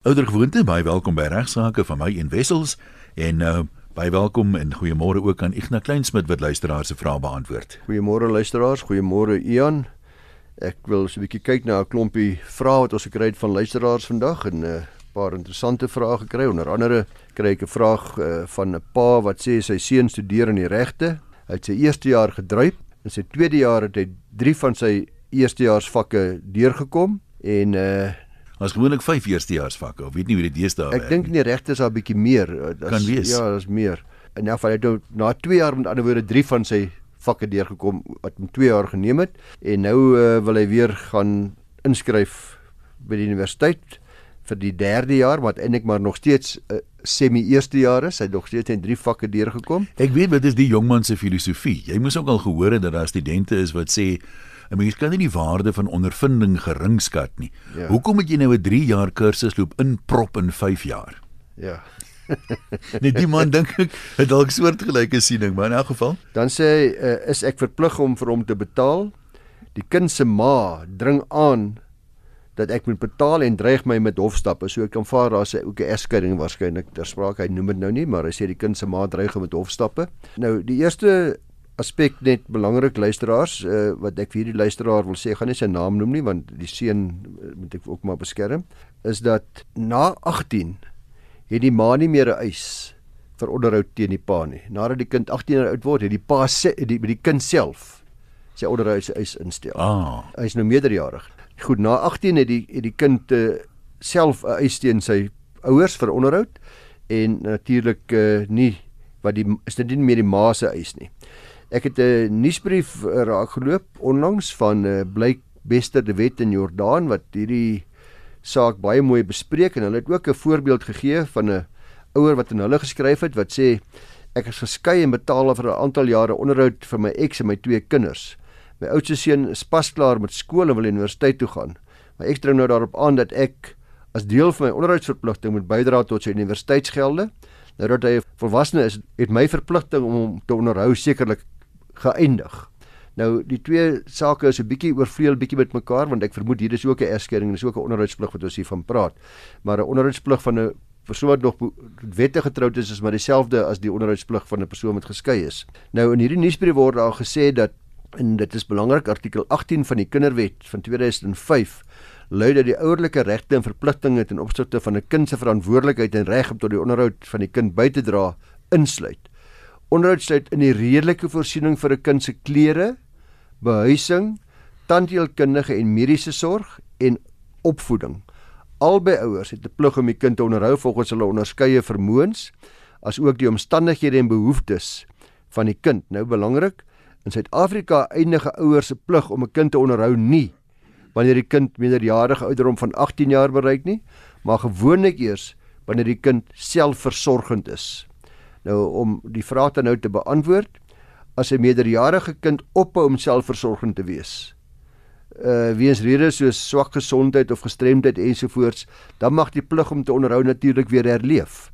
Ouder gewoonte, baie welkom by regsaake van my en Wessels en uh baie welkom en goeiemôre ook aan Ignas Kleinsmid wat luisteraars se vrae beantwoord. Goeiemôre luisteraars, goeiemôre Ian. Ek wil so 'n bietjie kyk na 'n klompie vrae wat ons gekry het van luisteraars vandag en 'n uh, paar interessante vrae gekry. Onder andere kry ek 'n vraag uh, van 'n pa wat sê sy seun studeer in die regte. Hy het sy eerste jaar gedryf en sy tweede jaar het hy 3 van sy eerstejaarsvakke deurgekom en uh Ons gewoonlik 5 eerstejaarsvakke. Ek weet nie hoe dit deesdae werk nie. Ek dink nie regte is daar 'n bietjie meer. Eh, das, kan wees. Ja, daar's meer. In elk geval het hy na 2 jaar met ander woorde 3 van sy vakke deurgekom wat hom 2 jaar geneem het en nou uh, wil hy weer gaan inskryf by die universiteit vir die derde jaar wat eintlik maar nog steeds uh, semi eerste jaar is. Hy het nog steeds in 3 vakke deurgekom. Ek weet wat is die jongman se filosofie. Jy moes ook al gehoor het dat daar studente is wat sê 'n mens kan nie die waarde van ondervinding geringskat nie. Ja. Hoekom het jy nou 'n 3 jaar kursus loop in prop in 5 jaar? Ja. nee, die man dink ek het dalk soortgelyke siening, maar in elk geval, dan sê hy uh, is ek verplig om vir hom te betaal. Die kind se ma dring aan dat ek moet betaal en dreig my met hofstappe. So ek kan vaar daar sê ook 'n egskeiding waarskynlik ter sprake. Hy noem dit nou nie, maar hy sê die kind se ma dreig hom met hofstappe. Nou die eerste aspek net belangrik luisteraars uh, wat ek vir hierdie luisteraar wil sê, gaan nie sy naam noem nie want die seun uh, moet ek ook maar beskerm, is dat na 18 het die ma nie meer 'n eis vir onderhoud teen die pa nie. Nadat die kind 18 jaar oud word, het die pa sê die die kind self sy onderhoud se eis instel. Ah. Hy is nou meerderjarig. Goed, na 18 het die het die kind uh, self 'n eis teen sy ouers vir onderhoud en natuurlik uh, nie wat die is dit nie meer die ma se eis nie. Ek het 'n nuusbrief raakgeloop onlangs van uh, blyk Bester de Wet in Jordaan wat hierdie saak baie mooi bespreek en hulle het ook 'n voorbeeld gegee van 'n ouer wat aan hulle geskryf het wat sê ek is geskei en betaal vir 'n aantal jare onderhoud vir my eks en my twee kinders. My oudste seun is pas klaar met skool en wil universiteit toe gaan. My eks dring nou daarop aan dat ek as deel van my onderhoudsverpligting moet bydra tot sy universiteitsgelde. Nou dat hy volwasse is, het my verpligting om hom te onderhou sekerlik geëindig. Nou die twee sake is 'n bietjie oorvleuel bietjie met mekaar want ek vermoed hier is ook 'n egskeiding en dis ook 'n onderhoudsplig wat ons hier van praat. Maar 'n onderhoudsplig van 'n persoon wat nog wettig getroud is is maar dieselfde as die onderhoudsplig van 'n persoon wat geskei is. Nou in hierdie nuusbrief word daar gesê dat en dit is belangrik artikel 18 van die Kinderwet van 2005 lui dat die ouerlike regte en verpligtinge ten opsigte van 'n kind se verantwoordelikheid en reg om tot die onderhoud van die kind by te dra insluit onderhoud sluit in die redelike voorsiening vir 'n kind se klere, behuising, tandheelkundige en mediese sorg en opvoeding. Albei ouers het 'n plig om die kind te onderhou volgens hulle onderskeie vermoëns, asook die omstandighede en behoeftes van die kind. Nou belangrik, in Suid-Afrika eindige ouers se plig om 'n kind te onderhou nie wanneer die kind minderjarige ouderdom van 18 jaar bereik nie, maar gewoonlik eers wanneer die kind selfversorgend is. Nou om die vraag dan nou te beantwoord, as 'n meerderjarige kind ophou om selfversorgend te wees, uh weens redes soos swak gesondheid of gestremdheid ensovoorts, dan mag die plig om te onderhou natuurlik weer herleef.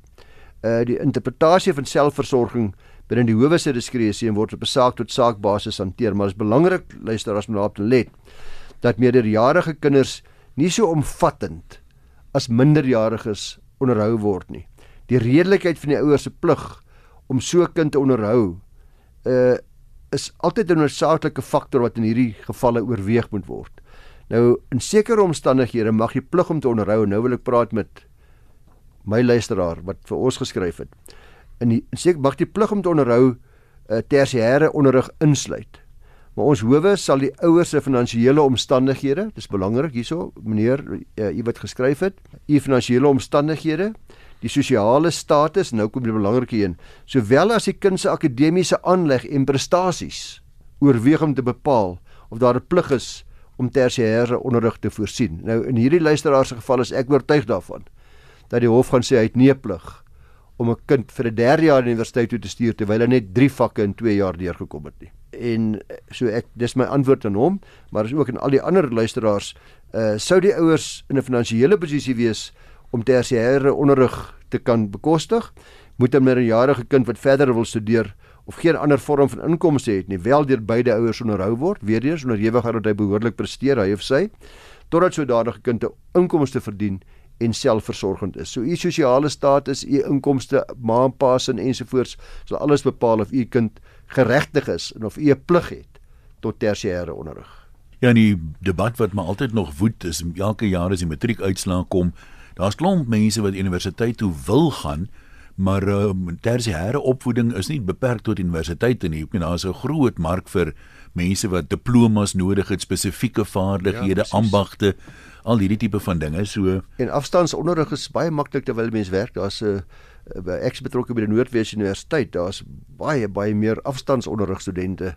Uh die interpretasie van selfversorging binne die howe se diskresie word op 'n saak tot saak basis hanteer, maar dit is belangrik luister as men daarop let dat meerderjarige kinders nie so omvattend as minderjariges onderhou word nie die redelikheid van die ouers se plig om so 'n kind te onderhou uh is altyd 'n noodsaaklike faktor wat in hierdie gevalle oorweeg moet word. Nou in sekere omstandighede mag jy plig om te onderhou. Nou wil ek praat met my luisteraar wat vir ons geskryf het. In die in seker mag jy plig om te onderhou uh, tersiêre onderrig insluit. Maar ons howe sal die ouers se finansiële omstandighede, dis belangrik hierso, meneer, uh, u wat geskryf het, u finansiële omstandighede die sosiale status, nou kom die belangrike een, sowel as die kind se akademiese aanleg en prestasies oorweeg om te bepaal of daar 'n plig is om tersiêre onderrig te voorsien. Nou in hierdie luisteraar se geval is ek oortuig daarvan dat die hof gaan sê hy het nie 'n plig om 'n kind vir 'n derde jaar universiteit toe te stuur terwyl hy net 3 vakke in 2 jaar deurgekom het nie. En so ek dis my antwoord aan hom, maar is ook aan al die ander luisteraars, uh sou die ouers in 'n finansiële posisie wees om tersiêre onderrig te kan bekostig, moet 'n minderjarige kind wat verder wil studeer of geen ander vorm van inkomste het nie, wel deur beide ouers onderhou word, weer eens onderhewig dat hy behoorlik presteer hy of sy, totdat sodanige kind 'n inkomste verdien en selfversorgend is. So u sosiale status, u inkomste, ma en pa se ensovoorts sal alles bepaal of u kind geregtig is en of u 'n plig het tot tersiêre onderrig. Ja, die debat wat maar altyd nog woed is, elke jaar as die matriekuitslae kom, daar's klomp mense wat universiteit toe wil gaan, maar uh, tersiêre opvoeding is nie beperk tot universiteite nie. Ek meen daar's 'n groot mark vir mense wat diplomas nodig het, spesifieke vaardighede, ja, ambagte, al hierdie tipe van dinge. So en afstandsonderrig is baie maklik terwyl mense werk. Daar's 'n uh, ek is betrokke by die Noordwes Universiteit. Daar's baie baie meer afstandsonderrig studente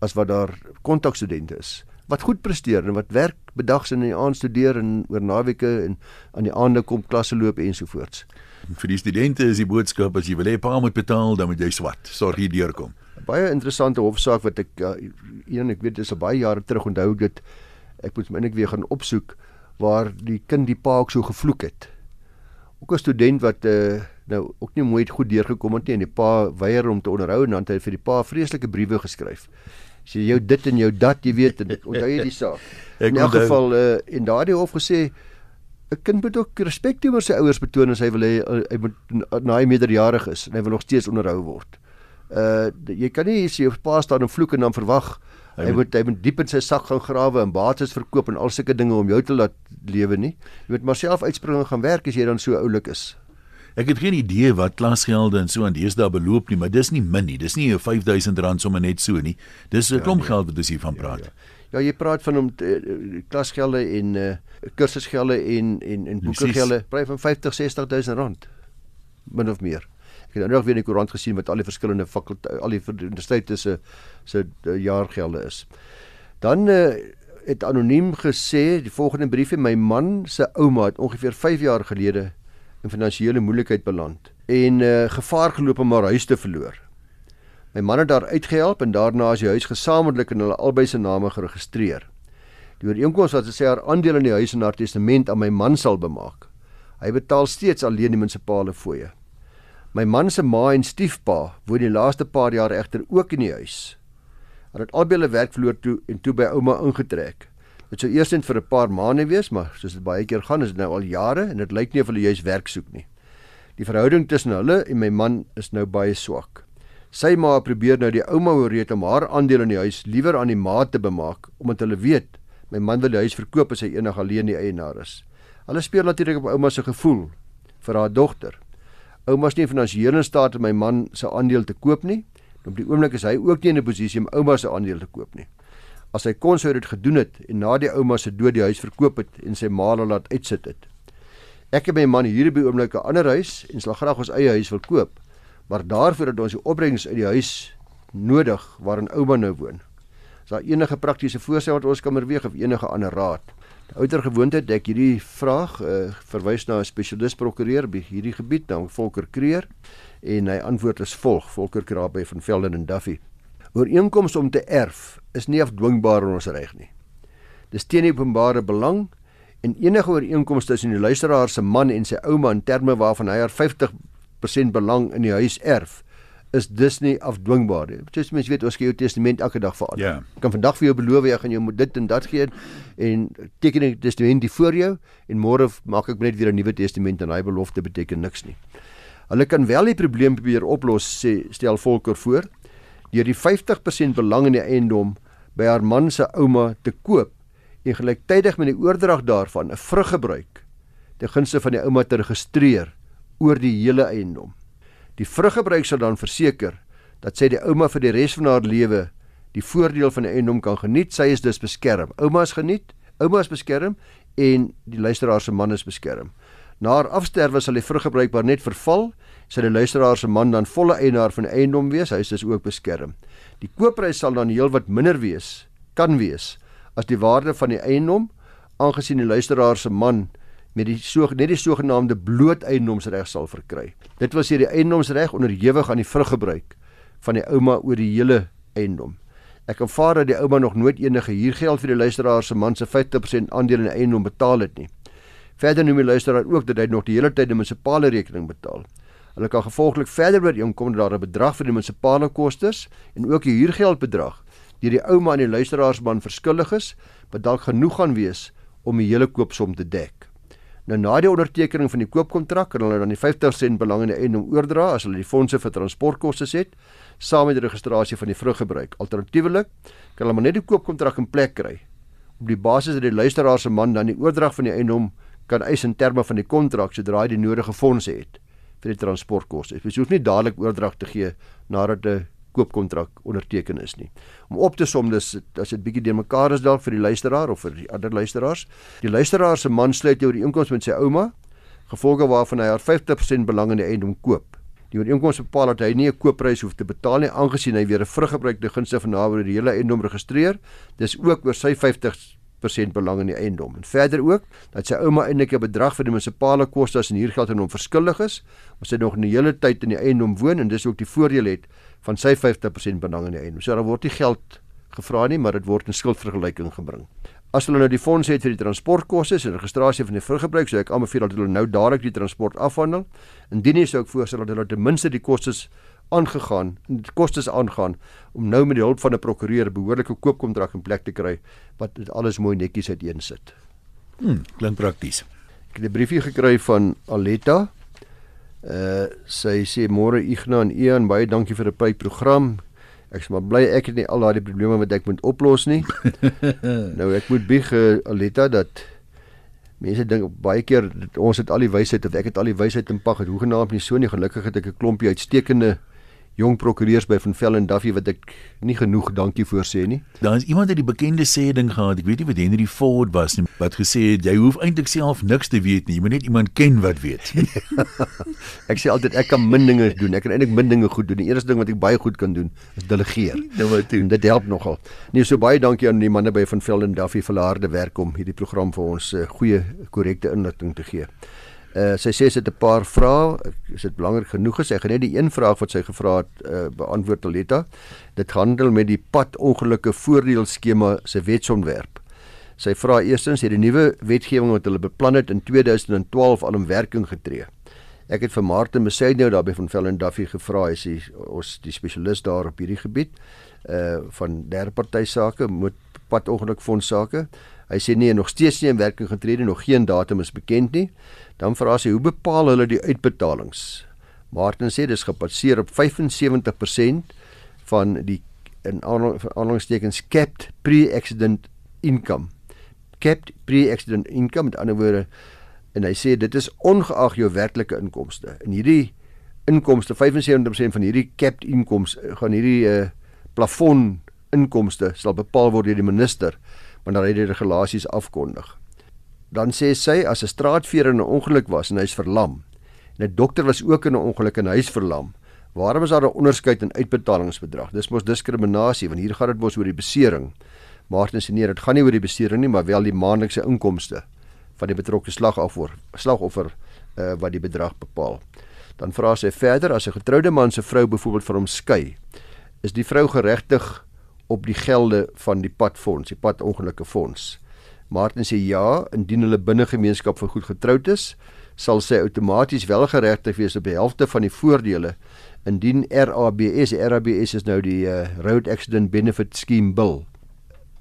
as wat daar kontakstudente is wat goed presteer en wat werk bedags in die aand studeer en oor naweke en aan die aande kom klasse loop ensovoorts. Vir die studente is die boodskap as jy wil hê pa moet betaal dan moet jy swat. Sorg hier deurkom. Baie interessante hofsaak wat ek een ek weet dis al baie jare terug onthou dit ek moet my net weer gaan opsoek waar die kind die pa ook so gevloek het. Ook 'n student wat uh, nou ook nie mooi goed deurgekom het nie en die pa weier om te onderhou en dan het hy vir die pa vreeslike briewe geskryf sê jou dit en jou dat, jy weet, onthou jy die saak. In elk geval uh, en daardie hof gesê 'n kind moet ook respek teenoor sy ouers betoon as hy wil hê uh, hy moet na hy meerderjarig is en hy wil nog steeds onderhou word. Uh jy kan nie sê jou pa staan en vloek en dan verwag hy moet hy moet diep in sy sak gaan grawe en bates verkoop en al sulke dinge om jou te laat lewe nie. Jy moet maar self uitspring en gaan werk as jy dan so oulik is. Ek het geen idee wat klasgelde en so aan deesdae beloop nie, maar dis nie min nie. Dis nie 'n R5000 sommer net so nie. Dis 'n ja, klomp nee. geld wat ons hier van ja, praat. Ja, ja. ja, jy praat van om uh, klasgelde en uh, kursusgelde en en en boekgelde, prys van 50 60000 rand. Min of meer. Ek het nou nog weer in die koerant gesien wat al die verskillende fakulteite al die universiteite se se jaargelde is. Dan uh, het anoniem gesê die volgende briefie my man se ouma het ongeveer 5 jaar gelede in finansiële moeilikheid beland en uh, gevaar geloop om haar huis te verloor. My man het daar uitgehelp en daarna is die huis gesamentlik in hulle albei se name geregistreer. Die ooreenkoms wat sê haar aandeel in die huis en haar testament aan my man sal bemaak. Hy betaal steeds alleen die munisipale fooie. My man se ma en stiefpa woon die laaste paar jaar egter ook in die huis. Hulle het albei hulle werk verloor toe en toe by ouma ingetrek. Dit sou eers net vir 'n paar maande wees, maar soos dit baie keer gaan, is dit nou al jare en dit lyk nie of hulle juis werk soek nie. Die verhouding tussen hulle en my man is nou baie swak. Sy ma probeer nou die ouma ooreed om haar aandeel in die huis liewer aan die ma te bemaak omdat hulle weet my man wil die huis verkoop as hy eendag alleen die eienaar is. Hulle speel natuurlik op ouma se gevoel vir haar dogter. Ouma is nie finansiëel in staat om my man se aandeel te koop nie. Op die oomblik is hy ook nie in 'n posisie om ouma se aandeel te koop nie as hy kon sou dit gedoen het en na die ouma se dood die huis verkoop het en sy ma laat uitsit het. Ek en my man hier by oomblik 'n ander huis en sal graag ons eie huis wil koop, maar daarvoor het ons die opbrengs uit die huis nodig waarin ouma nou woon. Is daar enige praktiese voorstel wat ons kan oorweeg of enige ander raad? Ouer gewoonte het ek hierdie vraag uh, verwys na 'n spesialis prokureur by hierdie gebied, naam Volker Kreer, en hy antwoord is volg: Volker Kraap by van Velden en Duffy. Ooreenkomste om te erf is nie afdwingbaar in ons reg nie. Dis teen die openbare belang en enige ooreenkomste tussen die luisteraar se man en sy ouma in terme waarvan hy haar 50% belang in die huis erf is dus nie afdwingbaar nie. Jy mens weet ons gee jou testament elke dag al. Ja. Ek kan vandag vir jou beloof jy gaan jou moet dit en dat gee en teken die testament voor jou en môre maak ek net weer 'n nuwe testament en daai belofte beteken niks nie. Hulle kan wel die probleem probeer oplos sê stel Volker voor deur die 50% belang in die eiendom by haar man se ouma te koop en gelyktydig met die oordrag daarvan 'n vruggebruik ten gunste van die ouma te registreer oor die hele eiendom. Die vruggebruik sal dan verseker dat sy die ouma vir die res van haar lewe die voordeel van die eiendom kan geniet. Sy is dus beskerm. Ouma is geniet, ouma is beskerm en die luisteraar se man is beskerm. Na haar afsterwe sal die vruggebruik maar net verval, sal die luisteraar se man dan volle eienaar van die eiendom wees. Hy is ook beskerm. Die koopprys sal dan heelwat minder wees, kan wees, as die waarde van die eiendom, aangesien die luisteraar se man met die so net die sogenaamde bloot eiendomsreg sal verkry. Dit was hier die eiendomsreg onderhewig aan die vruggebruik van die ouma oor die hele eiendom. Ek aanvaar dat die ouma nog nooit enige huurgeld vir die luisteraar se man se 50% aandeel in die eiendom betaal het nie. Verder noem die luisteraar ook dat hy nog die hele tyd 'n munisipale rekening betaal. Hulle kan gevolglik verder ooreenkom dat daar 'n bedrag vir die munisipale kostes en ook die huurgeldbedrag deur die ouma aan die luisteraarsman verskuldig is, wat dalk genoeg gaan wees om die hele koopsom te dek. Nou na die ondertekening van die koopkontrak kan hulle dan die 50% belang in die eiendom oordra as hulle die fondse vir transportkoste het saam met die registrasie van die vruggebruik. Alternatiefelik kan hulle maar net die koopkontrak in plek kry op die basis dat die luisteraar se man dan die oordrag van die eiendom kan eis in terme van die kontrak sodra hy die nodige fondse het vir die transportkoste. Jy hoef nie dadelik oordrag te gee nadat 'n koopkontrak onderteken is nie. Om op te som dis as dit bietjie deurmekaar is dalk vir die luisteraar of vir die ander luisteraars. Die luisteraar se man sluit oor die inkomste met sy ouma, gevolge waarvan hy haar 50% belang in die eiendom koop. Die ooreenkoms bepaal dat hy nie 'n koopprys hoef te betaal nie aangesien hy weer 'n vruggebruikte gunste van naby die hele eiendom registreer. Dis ook oor sy 50% belang in die eiendom. En verder ook dat sy ouma eintlik 'n bedrag vir die munisipale kostes en huurgeld aan hom verskuldig is, omdat sy nog 'n hele tyd in die eiendom woon en dis ook die voordeel het van sy 50% belang in die eiendom. So daar word nie geld gevra nie, maar dit word in skuldvergelyking gebring. As hulle nou die fondse het vir die transportkoste en registrasie van die vruggebruik, sou ek aanbeveel dat hulle nou dadelik die transport afhandel. Indien nie sou ek voorstel dat hulle ten minste die kostes aangegaan, die kostes aangaan om nou met die hulp van 'n prokureur 'n behoorlike koopkontrak in plek te kry wat dit alles mooi netjies uiteensit. Hm, klink prakties. Ek het 'n briefie gekry van Aletta. Uh sy sê môre Ignas en Ian, baie dankie vir 'n baie program. Ek is maar bly ek het nie al daai probleme wat ek moet oplos nie. nou ek moet bieg uh, Alita dat mense dink baie keer ons het al die wysheid of ek het al die wysheid in pak het hoegenaamd nie so nie gelukkig het ek 'n klompie uitstekende jong prokureurs by van Vel en Duffy wat ek nie genoeg dankie voor sê nie. Daar is iemand wat die bekende sê ding gehad. Ek weet nie wat Henry Ford was nie, wat gesê het jy hoef eintlik self niks te weet nie. Jy moet net iemand ken wat weet. ek sê altyd ek kan min dinge doen. Ek kan eintlik min dinge goed doen. Die enigste ding wat ek baie goed kan doen is delegeer. Nou wat doen? Dit help nogal. Nee, so baie dankie aan die manne by van Vel en Duffy vir hulle harde werk om hierdie program vir ons uh, goeie korrekte inligting te gee. Uh, sy sê sy het 'n paar vrae. Is dit belangrik genoeg as ek net die een vraag wat sy gevra het uh, beantwoord Aletta? Dit handel met die padongelukke voordeelskema se wetsontwerp. Sy vra eerstens het die nuwe wetgewing wat hulle beplan het in 2012 al in werking getree. Ek het vir Martin nou daarby van Vellen Duffy gevra, hy sê ons die spesialis daar op hierdie gebied uh van derde party sake, moet padongelukfonds sake. Hy sê nee, nog steeds nie in werking getree nie, nog geen datum is bekend nie. Dan vra sy hoe bepaal hulle die uitbetalings? Martin sê dis gebaseer op 75% van die in aanhalingstekens capped pre-accident income. Capped pre-accident income met ander woorde en hy sê dit is ongeag jou werklike inkomste. En hierdie inkomste 75% van hierdie capped inkomste gaan hierdie uh, plafon inkomste sal bepaal word deur die minister wanneer hy die regulasies afkondig. Dan sê sy as 'n straatveer in 'n ongeluk was en hy's verlam en 'n dokter was ook in 'n ongeluk en hy's verlam, waarom is daar 'n onderskeid in uitbetalingsbedrag? Dis mos diskriminasie want hier gaan dit mos oor die besering. Martin sê nee, dit gaan nie oor die besering nie, maar wel die maandelikse inkomste van die betrokke slagoffer, slagoffer uh, wat die bedrag bepaal. Dan vra sy verder as 'n getroude man se vrou byvoorbeeld van hom skei, is die vrou geregtig op die gelde van die padfonds, die padongelukke fonds. Martin sê ja, indien hulle binne gemeenskap vir goed getroud is, sal sy outomaties wel geregtig wees op die helfte van die voordele indien RABS, RABS is nou die uh, Road Accident Benefit Scheme Bill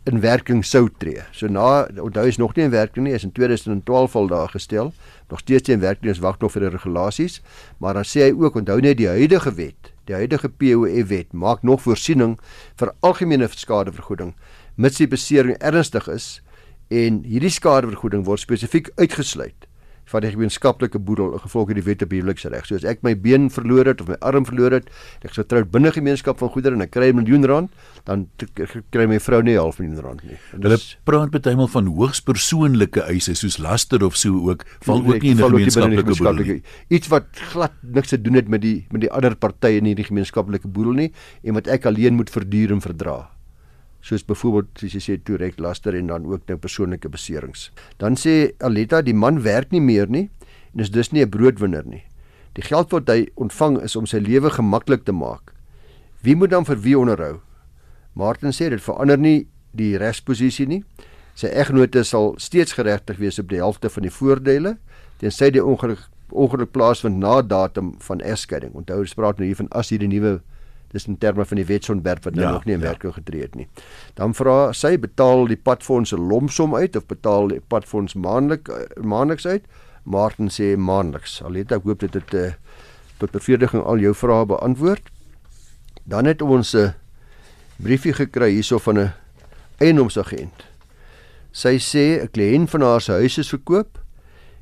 in werking sou tree. So na onthou is nog nie in werking nie, is in 2012 al daar gestel. Nog steeds in werking, ons wag nog vir die regulasies, maar dan sê hy ook onthou net die huidige wet Die huidige POF wet maak nog voorsiening vir algemene skadevergoeding mits die besering ernstig is en hierdie skadevergoeding word spesifiek uitgesluit van die gemeenskaplike boedel gevolg van die wet op huweliksreg. So as ek my been verloor het of my arm verloor het, ek sou trou binne gemeenskap van goedere en ek kry 'n miljoen rand, dan kry my vrou nie half miljoen rand nie. Dus, Hulle praat bytelmal van hoogs persoonlike eise soos laster of so ook val ook nie in die gemeenskaplike boedel. Iets wat glad niks te doen het met die met die ander partye in hierdie gemeenskaplike boedel nie en wat ek alleen moet verduur en verdra soos byvoorbeeld soos jy sê direk laster en dan ook nou persoonlike beserings. Dan sê Aletta die man werk nie meer nie en is dus nie 'n broodwinner nie. Die geld wat hy ontvang is om sy lewe gemaklik te maak. Wie moet dan vir wie onderhou? Martin sê dit verander nie die regsposisie nie. Sy eggenote sal steeds geregtig wees op die helfte van die voordele tensy die ongeluk ongeluk plaasvind na datum van egskeiding. Onthou, ons praat nou hier van as hierdie nuwe dis in terme van die wetsontwerp wat nou ja, nog nie in ja. werking getree het nie. Dan vra sy betaal die padfonds 'n lomsom uit of betaal die padfonds maandelik maandeliks uit? Martin sê maandeliks. Aleta, ek hoop dit het uh, tot bevrediging al jou vrae beantwoord. Dan het ons 'n uh, briefie gekry hierso van 'n eiendomsagent. Sy sê 'n kliënt van haar se huis is verkoop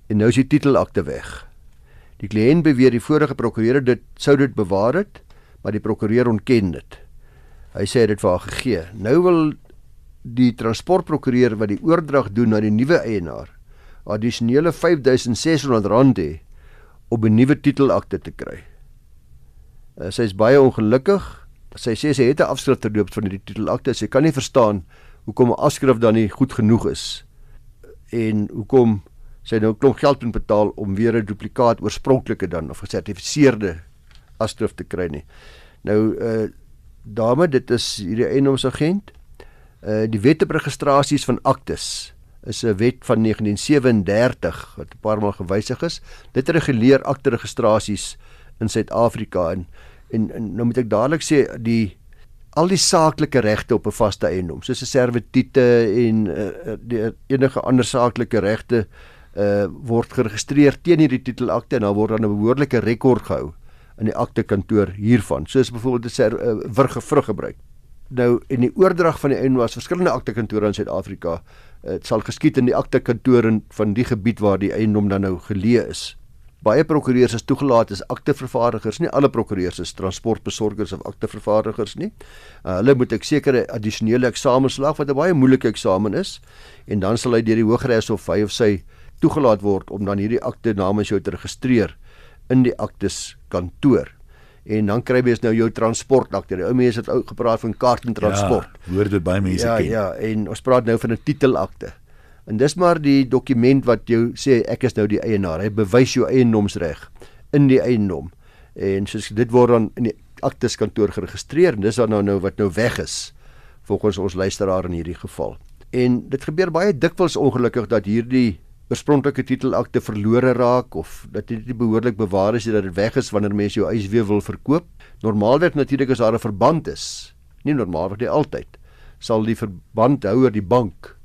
en nou is die titelakte weg. Die kliënt beweer die vorige prokureur dit sou dit bewaar het, maar die prokureur ontken dit. Hy sê dit vir haar gegee. Nou wil die transportprokureur wat die oordrag doen na die nuwe eienaar addisionele R5600 hê om 'n nuwe titelakte te kry. Uh, sy is baie ongelukkig sy sê sy het 'n afskrif terloop van die titelakte. Sy kan nie verstaan hoekom 'n afskrif dan nie goed genoeg is en hoekom sy nou klomp geld moet betaal om weer 'n duplikaat oorspronklike dan of gesertifiseerde afskrif te kry nie. Nou uh dame, dit is hierdie eiendomsagent. Uh die wet op registrasies van aktes is 'n wet van 1937 wat 'n paar maal gewysig is. Dit reguleer akte registrasies in Suid-Afrika en en, en nou moet ek dadelik sê die al die saaklike regte op 'n vaste eiendom soos 'n servitute en uh, die enige ander saaklike regte uh, word geregistreer teen hierdie titelakte en dan word dan 'n behoorlike rekord gehou in die akte kantoor hiervan. Soos byvoorbeeld 'n uh, vrug vrug gebruik nou in die oordrag van die eiendom was verskillende akte kantore in Suid-Afrika dit uh, sal geskied in die akte kantore van die gebied waar die eiendom dan nou geleë is. Baie prokureurs is toegelaat as aktevervaardigers, nie alle prokureurs is transportbesorgers of aktevervaardigers nie. Uh, hulle moet 'n sekere addisionele eksamen slaag wat 'n baie moeilike eksamen is en dan sal hy deur die Hooggeregshof hy of sy toegelaat word om dan hierdie akte namens jou te registreer in die aktes kantoor. En dan kry jy nou jou transportakte. Die ou mense het ou gepraat van kaart en transport. Ja, hoor dit baie mense ja, ken. Ja, ja, en ons praat nou van 'n titelakte. En dis maar die dokument wat jou sê ek is nou die eienaar. Hy bewys jou eiendomsreg in die eiendom. En soos dit word dan in die aktes kantoor geregistreer en dis dan nou nou wat nou weg is volgens ons luisteraar in hierdie geval. En dit gebeur baie dikwels ongelukkig dat hierdie oorspronklike titelakte verlore raak of dat dit nie behoorlik bewaar is dat dit weg is wanneer mense jou eis weer wil verkoop. Normaalweg natuurlik as daar 'n verband is, nie normaalweg nie altyd, sal die verbandhouer die bank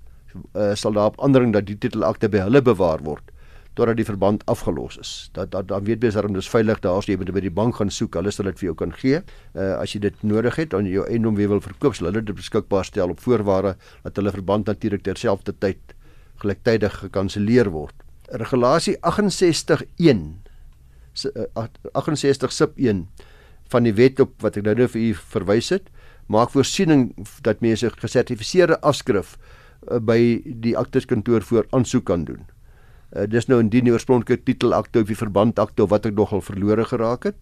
uh, sal daar op aandring dat die titelakte by hulle bewaar word totdat die verband afgelos is. Dat dat dan weet beser om dis veilig daar as jy moet by die bank gaan soek, hulle sal dit vir jou kan gee. Uh as jy dit nodig het dan jou eiendom weer wil verkoop, sal hulle dit beskikbaar stel op voorwaarde dat hulle verband natuurlik terselfdertyd gelyktydig gekanselleer word. Regulasie 681 68 sub 1 van die wet op wat ek nou nou vir u verwys het, maak voorsiening dat mense gesertifiseerde afskrif uh, by die akteskantoor voor aansoek kan doen. Uh, dis nou indien die oorspronklike titelakte of die verbandakte of wat ek nogal verlore geraak het.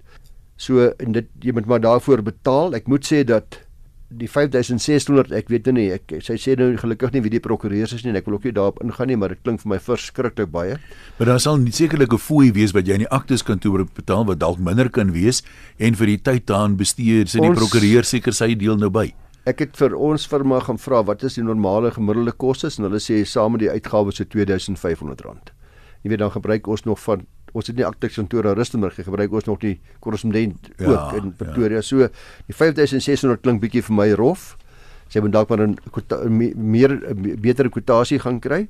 So en dit jy moet maar daarvoor betaal. Ek moet sê dat die 5600 ek weet nie ek sy sê nou gelukkig nie wie die prokureurs is nie en ek wil ook nie daarop ingaan nie maar dit klink vir my verskriklik baie. Maar daar sal sekerlik 'n fooi wees wat jy in die akteskantoor betaal wat dalk minder kan wees en vir die tyd daarin bestee sien die prokureur seker sy deel nou by. Ek het vir ons firma gaan vra wat is die normale gemiddelde kostes en hulle sê saam met die uitgawes so R2500. Jy weet dan gebruik ons nog van ons het nie aktief kantoor in Rustenburg gebruik ons nog die korrespondent ja, ook in ja. Pretoria. Ja. So die 5600 klink bietjie vir my rof. Sy moet dalk maar 'n meer beter kwotasie gaan kry.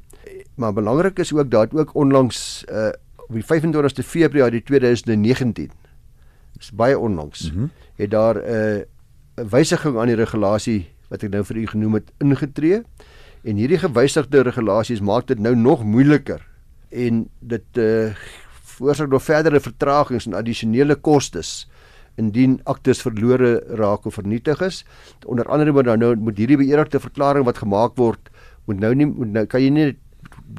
Maar belangrik is ook dat ook onlangs uh op die 25ste Februarie 2019 is baie onlangs mm -hmm. het daar 'n uh, wysiging aan die regulasie wat ek nou vir u genoem het ingetree. En hierdie gewysigde regulasies maak dit nou nog moeiliker en dit uh veroorsaak nog verdere vertragings en addisionele kostes indien aktes verlore raak of vernietig is. Onder andere moet nou moet hierdie beëdigde verklaring wat gemaak word moet nou nie moet nou kan jy nie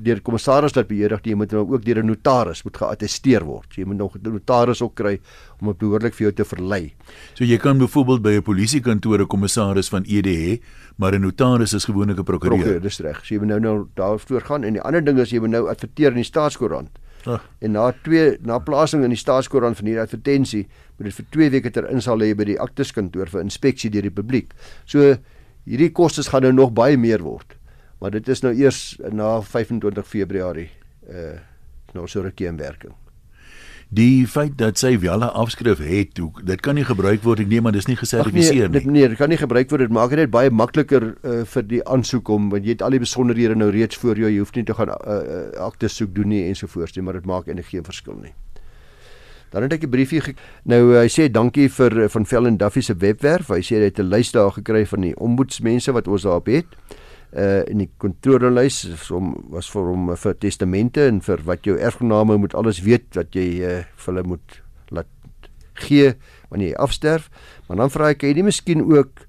deur kommissaris laat beëdig jy moet nou ook deur 'n notaris moet geattesteer word. Jy moet nog 'n notaris ook kry om dit behoorlik vir jou te verlei. So jy kan byvoorbeeld by 'n polisiekantoor 'n kommissaris van ED hê, maar 'n notaris is gewoonlik 'n prokureur. Prokureur, dis reg. So jy moet nou nou daarvoor gaan en die ander ding is jy moet nou adverteer in die staatskoerant. Ah. En na twee na plasing in die staatskoerant van hierdie advertensie moet dit vir 2 weke ter insal lê by die akteskantoor vir inspeksie deur die publiek. So hierdie kostes gaan nou nog baie meer word maar dit is nou eers na 25 Februarie uh nou so rukkie in werking. Die feit dat sy wel 'n afskrif het, dit kan nie gebruik word nie, maar dis nie gesertifiseer nee, nie. Nee, dit kan nie gebruik word. Dit maak dit baie makliker uh, vir die aansoek om want jy het al die besonderhede nou reeds voor jou. Jy hoef nie te gaan uh, uh, akte soek doen nie ensovoorts nie, maar dit maak eintlik geen verskil nie. Dan het ek 'n briefie ge nou hy sê dankie vir van Vellen Duffy se webwerf. Hy sê hy het 'n lys daar gekry van die ombudsmense wat ons daarop het uh in die kontrolelys som was vir hom vir testamente en vir wat jou erfgename moet alles weet wat jy uh vir hulle moet laat gee wanneer jy afsterf. Maar dan vra ek jy nie miskien ook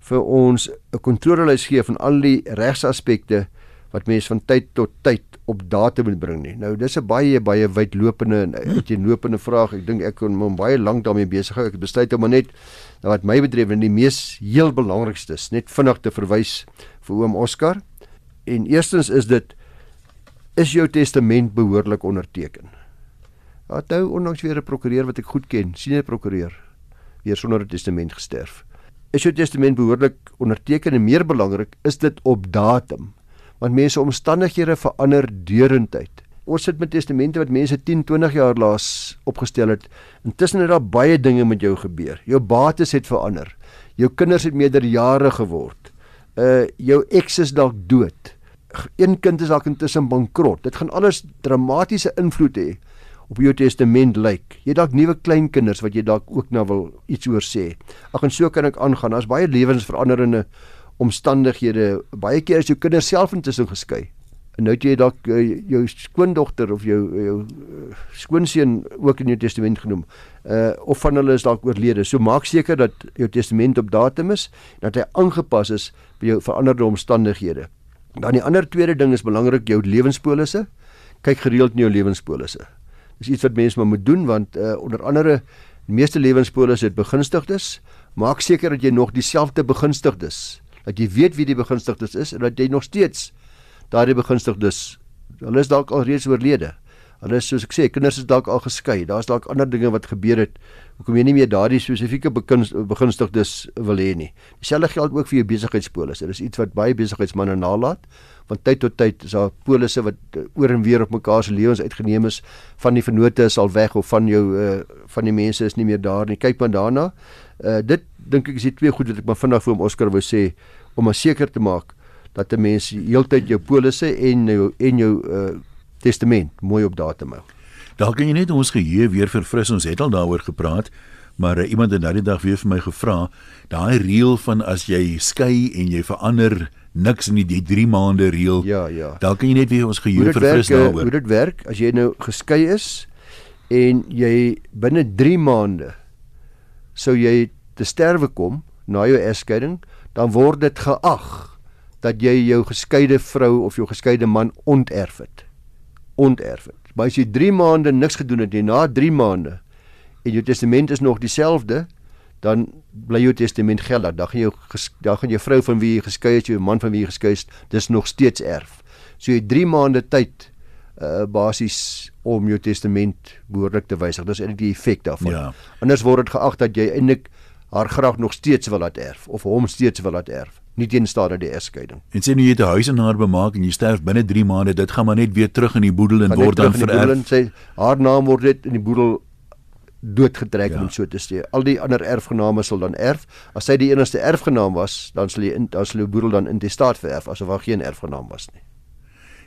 vir ons 'n kontrolelys gee van al die regsaspekte wat mense van tyd tot tyd op datum moet bring nie. Nou dis 'n baie baie wydlopende en uiteenlopende vraag. Ek dink ek kon hom baie lank daarmee besig hou. Ek besluit om net nou wat my betref en die mees heel belangrikste is net vinnig te verwys vir oom Oscar. En eerstens is dit is jou testament behoorlik onderteken. Wat nou onlangs weer 'n prokureur wat ek goed ken, 'n prokureur weer sonder 'n testament gesterf. Is jou testament behoorlik onderteken en meer belangrik, is dit op datum? Want mense omstandighede verander deurentyd. Ons sit met testamente wat mense 10, 20 jaar laas opgestel het. Intussen het daar baie dinge met jou gebeur. Jou bates het verander. Jou kinders het meerderjare geword uh jou ex is dalk dood. Een kind is dalk intussen bankrot. Dit gaan alles dramatiese invloed hê op jou testament lyk. Jy dalk nuwe kleinkinders wat jy dalk ook nou wil iets oor sê. Ag en so kan ek aangaan. Daar's baie lewensveranderende omstandighede. Baie keer is jou kinders self intussen geskei. En nou het jy dalk uh, jou skoondogter of jou jou uh, skoonseun ook in jou testament genoem. Uh of van hulle is dalk oorlede. So maak seker dat jou testament op datum is en dat hy aangepas is by jou veranderde omstandighede. Dan die ander tweede ding is belangrik jou lewenspolisse. Kyk gereeld na jou lewenspolisse. Dis iets wat mense maar moet doen want uh onder andere die meeste lewenspolisse het begunstigdes. Maak seker dat jy nog dieselfde begunstigdes, dat jy weet wie die begunstigdes is en dat jy nog steeds daardie begunstigdes hulle is dalk al reeds oorlede. Hulle is soos ek sê, kinders is dalk al geskei. Daar's dalk ander dinge wat gebeur het. Hoekom jy nie meer daardie spesifieke begunstigdes wil hê nie. Dieselfde geld ook vir jou besigheidspolisse. Dit is iets wat baie besigheidsmense nalat. Van tyd tot tyd is daar polisse wat eh, oor en weer op mekaar se lewens uitgeneem is. Van die vennote is al weg of van jou uh, van die mense is nie meer daar nie. Kyk maar daarna. Uh, dit dink ek is die twee goed wat ek maar vinnig vir hom Oscar wou sê om maar seker te maak dat 'n mens heeltyd jou polisse en jou en jou uh, testament mooi op datum hou. Dalk kan jy net ons geheue weer verfris. Ons het al daaroor gepraat, maar uh, iemand het daardie dag weer vir my gevra, daai reël van as jy skei en jy verander niks in die 3 maande reël. Ja, ja. Dalk kan jy net weer ons geheue verfris werk, daaroor. Hoe dit werk as jy nou geskei is en jy binne 3 maande sou jy te sterwe kom na jou egskeiding, dan word dit geag dat jy jou geskeide vrou of jou geskeide man onterf het. Onterf het. Maar as jy 3 maande niks gedoen het nie, na 3 maande en jou testament is nog dieselfde, dan bly jou testament geld. Dan gaan jou dan gaan jou vrou van wie jy geskei is, jou man van wie jy geskei is, dis nog steeds erf. So jy 3 maande tyd uh basies om jou testament behoorlik te wysig. Dis eintlik die effek daarvan. Ja. Anders word dit geag dat jy eintlik haar graag nog steeds wil laat erf of hom steeds wil laat erf nie teenstaande die egskeiding. En sê nou jy het 'n huis en haar bemaak en jy sterf binne 3 maande, dit gaan maar net weer terug in die boedel en word dan vererf. En sê haar naam word net in die boedel doodgetrek ja. om so te sê. Al die ander erfgename sal dan erf. As sy die enigste erfgenaam was, dan sal jy in dan sal die boedel dan in die staat vererf asof daar geen erfgenaam was nie.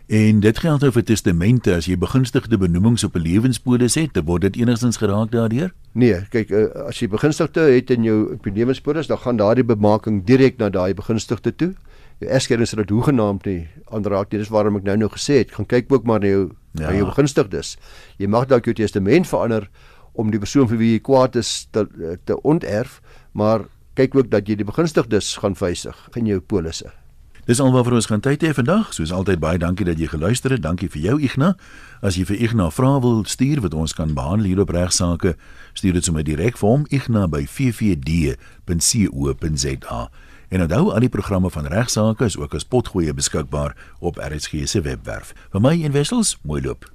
En dit geld ook vir testamente as jy begunstigde benoemings op 'n lewenspolis het, word dit enigstens geraak daardeur? Nee, kyk uh, as jy begunstigde het in jou lewenspolis, dan gaan daardie bemaking direk na daai begunstigde toe. Jou egskeiding sal dit hoegenaamd nie aanraak nie. Dis waarom ek nou nou gesê het, gaan kyk ook maar na jou ja. na jou begunstigdes. Jy mag dalk jou testament verander om die persoon vir wie jy kwaad is te te onterf, maar kyk ook dat jy die begunstigdes gaan wysig in jou polisse. Dis alwaar ons gaan tyd hê vandag. Soos altyd baie dankie dat jy geluister het. Dankie vir jou Igna. As jy vir Igna vrae wil stuur wat ons kan behandel hier op regsaake, stuur dit sommer direk vir hom Igna by ffd.co.za. En onthou al die programme van regsaake is ook as potgoeie beskikbaar op RSG se webwerf. Vir my en Wessels, mooi loop.